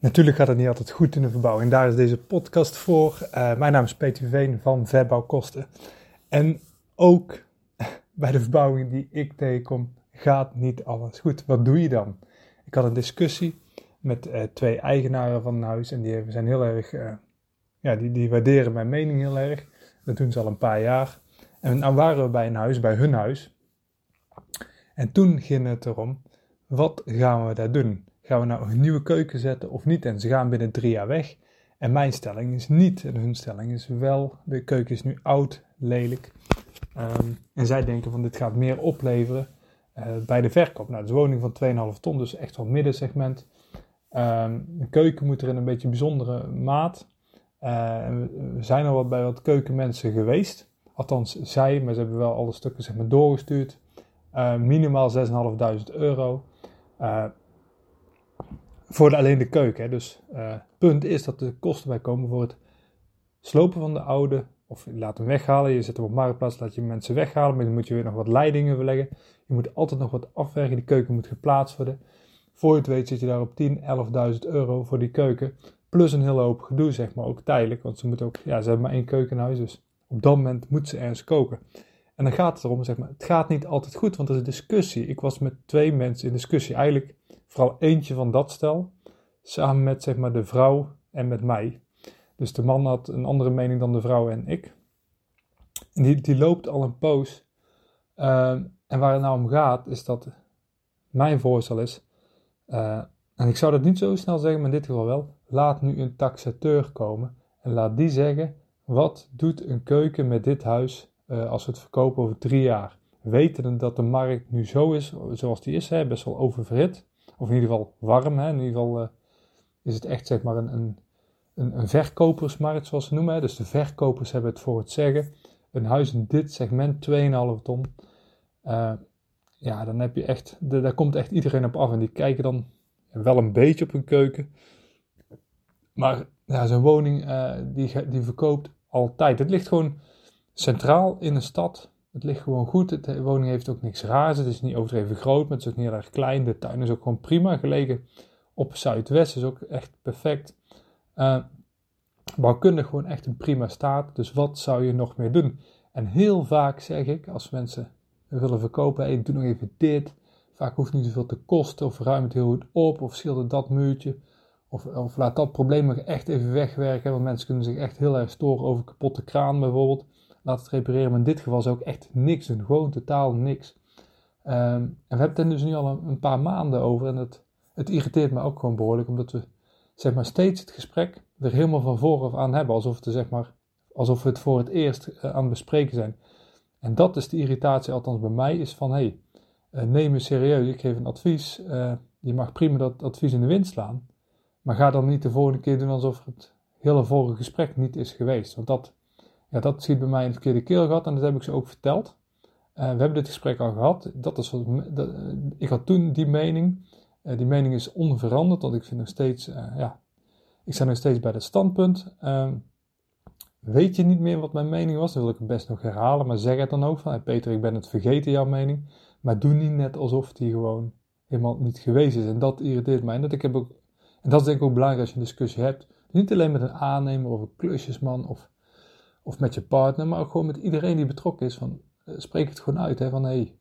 Natuurlijk gaat het niet altijd goed in de verbouwing. Daar is deze podcast voor. Uh, mijn naam is Peter Veen van Verbouwkosten. En ook bij de verbouwing die ik tegenkom, gaat niet alles goed. Wat doe je dan? Ik had een discussie met uh, twee eigenaren van een huis en die zijn heel erg, uh, ja, die, die waarderen mijn mening heel erg. Dat doen ze al een paar jaar. En nou waren we bij een huis, bij hun huis. En toen ging het erom, wat gaan we daar doen? Gaan we nou een nieuwe keuken zetten of niet? En ze gaan binnen drie jaar weg. En mijn stelling is niet. En hun stelling is wel. De keuken is nu oud, lelijk. Um, en zij denken van dit gaat meer opleveren uh, bij de verkoop. Nou, een woning van 2,5 ton, dus echt wel middensegment. Um, de keuken moet er in een beetje bijzondere maat. Uh, we zijn al wat bij wat keukenmensen geweest. Althans, zij, maar ze hebben wel alle stukken zeg maar, doorgestuurd. Uh, minimaal 6.500 euro. Voor alleen de keuken. Hè. Dus uh, punt is dat de kosten bij komen voor het slopen van de oude. Of je laat hem weghalen. Je zet hem op marktplaats, laat je mensen weghalen. Maar dan moet je weer nog wat leidingen verleggen. Je moet altijd nog wat afwerken. Die keuken moet geplaatst worden. Voor je het weet zit je daar op 10, 11.000 euro voor die keuken. Plus een hele hoop gedoe, zeg maar, ook tijdelijk. Want ze moeten ook, ja, ze hebben maar één keuken in huis. Dus op dat moment moet ze ergens koken. En dan gaat het erom, zeg maar, het gaat niet altijd goed, want er is een discussie. Ik was met twee mensen in discussie, eigenlijk vooral eentje van dat stel, samen met zeg maar de vrouw en met mij. Dus de man had een andere mening dan de vrouw en ik. En die, die loopt al een poos. Uh, en waar het nou om gaat, is dat mijn voorstel is, uh, en ik zou dat niet zo snel zeggen, maar in dit geval wel, laat nu een taxateur komen en laat die zeggen, wat doet een keuken met dit huis uh, als we het verkopen over drie jaar? Weten dat de markt nu zo is, zoals die is, hè, best wel oververhit, of in ieder geval warm, hè, in ieder geval uh, is het echt zeg maar een, een, een, een verkopersmarkt zoals ze noemen. Hè. Dus de verkopers hebben het voor het zeggen. Een huis in dit segment, 2,5 ton, uh, ja, dan heb je echt, de, daar komt echt iedereen op af en die kijken dan wel een beetje op hun keuken. Maar ja, zo'n woning die, die verkoopt altijd. Het ligt gewoon centraal in de stad. Het ligt gewoon goed. De woning heeft ook niks raars. Het is niet overdreven groot, maar het is ook niet heel erg klein. De tuin is ook gewoon prima gelegen. Op Zuidwest is ook echt perfect. Uh, bouwkundig gewoon echt een prima staat. Dus wat zou je nog meer doen? En heel vaak zeg ik, als mensen willen verkopen, hey, doe nog even dit. Vaak hoeft niet zoveel te kosten, of ruim het heel goed op, of schilder dat muurtje. Of, of laat dat probleem nog echt even wegwerken, want mensen kunnen zich echt heel erg storen over kapotte kraan bijvoorbeeld. Laat het repareren, maar in dit geval zou ik echt niks doen, gewoon totaal niks. Um, en we hebben het dus nu al een, paar maanden over. En het, irriteert me ook gewoon behoorlijk, omdat we zeg maar steeds het gesprek er helemaal van vooraf aan hebben, alsof, het, zeg maar, alsof we het voor het eerst uh, aan het bespreken zijn. En dat is de irritatie, althans bij mij, is van hey, uh, neem me serieus, ik geef een advies, uh, je mag prima dat advies in de wind slaan, maar ga dan niet de volgende keer doen alsof het hele vorige gesprek niet is geweest. Want dat, ja, dat zit bij mij het verkeerde keel gehad en dat heb ik ze ook verteld. Uh, we hebben dit gesprek al gehad. Dat is wat, dat, ik had toen die mening. Uh, die mening is onveranderd, want ik vind nog steeds, ja, ik sta nog steeds bij dat standpunt. Ehm, weet je niet meer wat mijn mening was, dan wil ik het best nog herhalen, maar zeg het dan ook van, hey Peter, ik ben het vergeten, jouw mening. Maar doe niet net alsof die gewoon helemaal niet geweest is. En dat irriteert mij. En dat, ik heb ook, en dat is denk ik ook belangrijk als je een discussie hebt. Niet alleen met een aannemer of een klusjesman of, of met je partner, maar ook gewoon met iedereen die betrokken is. Van, spreek het gewoon uit, hè, van hé. Hey.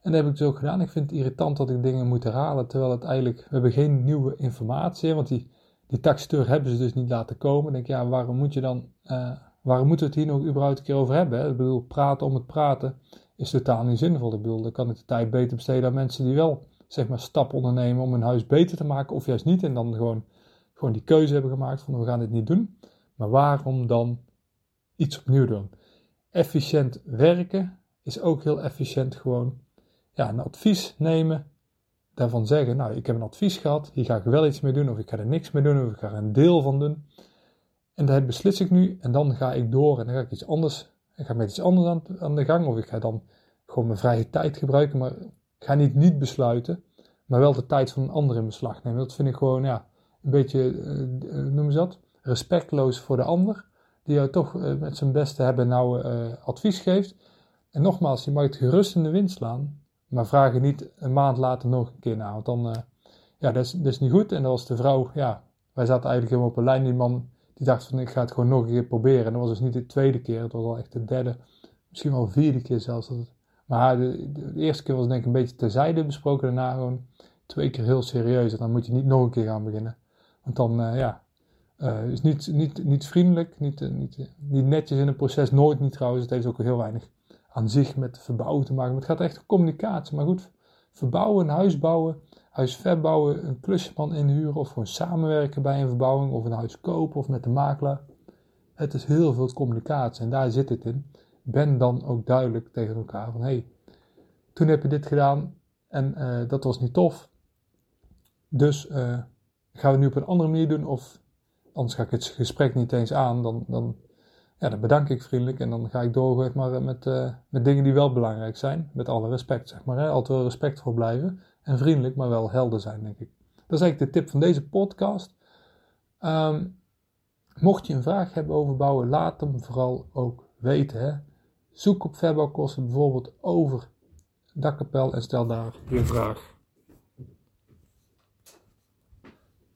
En dat heb ik dus ook gedaan. Ik vind het irritant dat ik dingen moet herhalen, terwijl het eigenlijk, we hebben geen nieuwe informatie, want die, die hebben ze dus niet laten komen. Ik denk, ja, waarom moet je dan, uh, waarom moeten we het hier nog überhaupt een keer over hebben? Ik bedoel, praten om het praten is totaal niet zinvol. Ik bedoel, dan kan ik de tijd beter besteden aan mensen die wel, zeg maar, stappen ondernemen om hun huis beter te maken, of juist niet, en dan gewoon, gewoon die keuze hebben gemaakt van, we gaan dit niet doen. Maar waarom dan iets opnieuw doen? efficiënt werken is ook heel efficiënt gewoon ja, een advies nemen daarvan zeggen, nou, ik heb een advies gehad, hier ga ik wel iets mee doen, of ik ga er niks mee doen, of ik ga er een deel van doen. En dat beslis ik nu, en dan ga ik door en dan ga ik iets anders, ik ga met iets anders aan, de gang, of ik ga dan gewoon mijn vrije tijd gebruiken, maar ik ga niet niet besluiten, maar wel de tijd van een ander in beslag nemen. Dat vind ik gewoon, ja, een beetje, uh, noem ze dat, respectloos voor de ander, die jou toch uh, met zijn beste hebben nou uh, advies geeft. En nogmaals, je mag het gerust in de wind slaan, maar vraag je niet een maand later nog een keer na, want dan, ja, dat is, dat is niet goed. En dat was de vrouw, ja, wij zaten eigenlijk helemaal op een lijn, die man die dacht van ik ga het gewoon nog een keer proberen. En dat was dus niet de tweede keer, het was al echt de derde, misschien wel de vierde keer zelfs. Dat het, maar de, de, eerste keer was denk ik een beetje terzijde besproken, daarna gewoon twee keer heel serieus. En dan moet je niet nog een keer gaan beginnen. Want dan, ja, uh, is niet, niet, niet vriendelijk, niet, uh, niet, niet netjes in het proces, nooit niet trouwens. Het heeft ook heel weinig aan zich met verbouwen te maken. Het gaat echt om communicatie. Maar goed, verbouwen, een huis bouwen, huis verbouwen, een klusjeman inhuren of gewoon samenwerken bij een verbouwing of een huis kopen of met de makelaar. Het is heel veel communicatie en daar zit het in. Ben dan ook duidelijk tegen elkaar van hé, hey, toen heb je dit gedaan en dat was niet tof. Dus gaan we het nu op een andere manier doen of anders ga ik het gesprek niet eens aan. Dan, dan, ja, dan bedank ik vriendelijk en dan ga ik door maar, met, uh, met dingen die wel belangrijk zijn. Met alle respect, zeg maar. Hè? Altijd wel respectvol blijven en vriendelijk, maar wel helder zijn, denk ik. Dat is eigenlijk de tip van deze podcast. Um, mocht je een vraag hebben over bouwen, laat hem vooral ook weten. Hè? Zoek op verbouwkosten bijvoorbeeld over dakkapel en stel daar je vraag.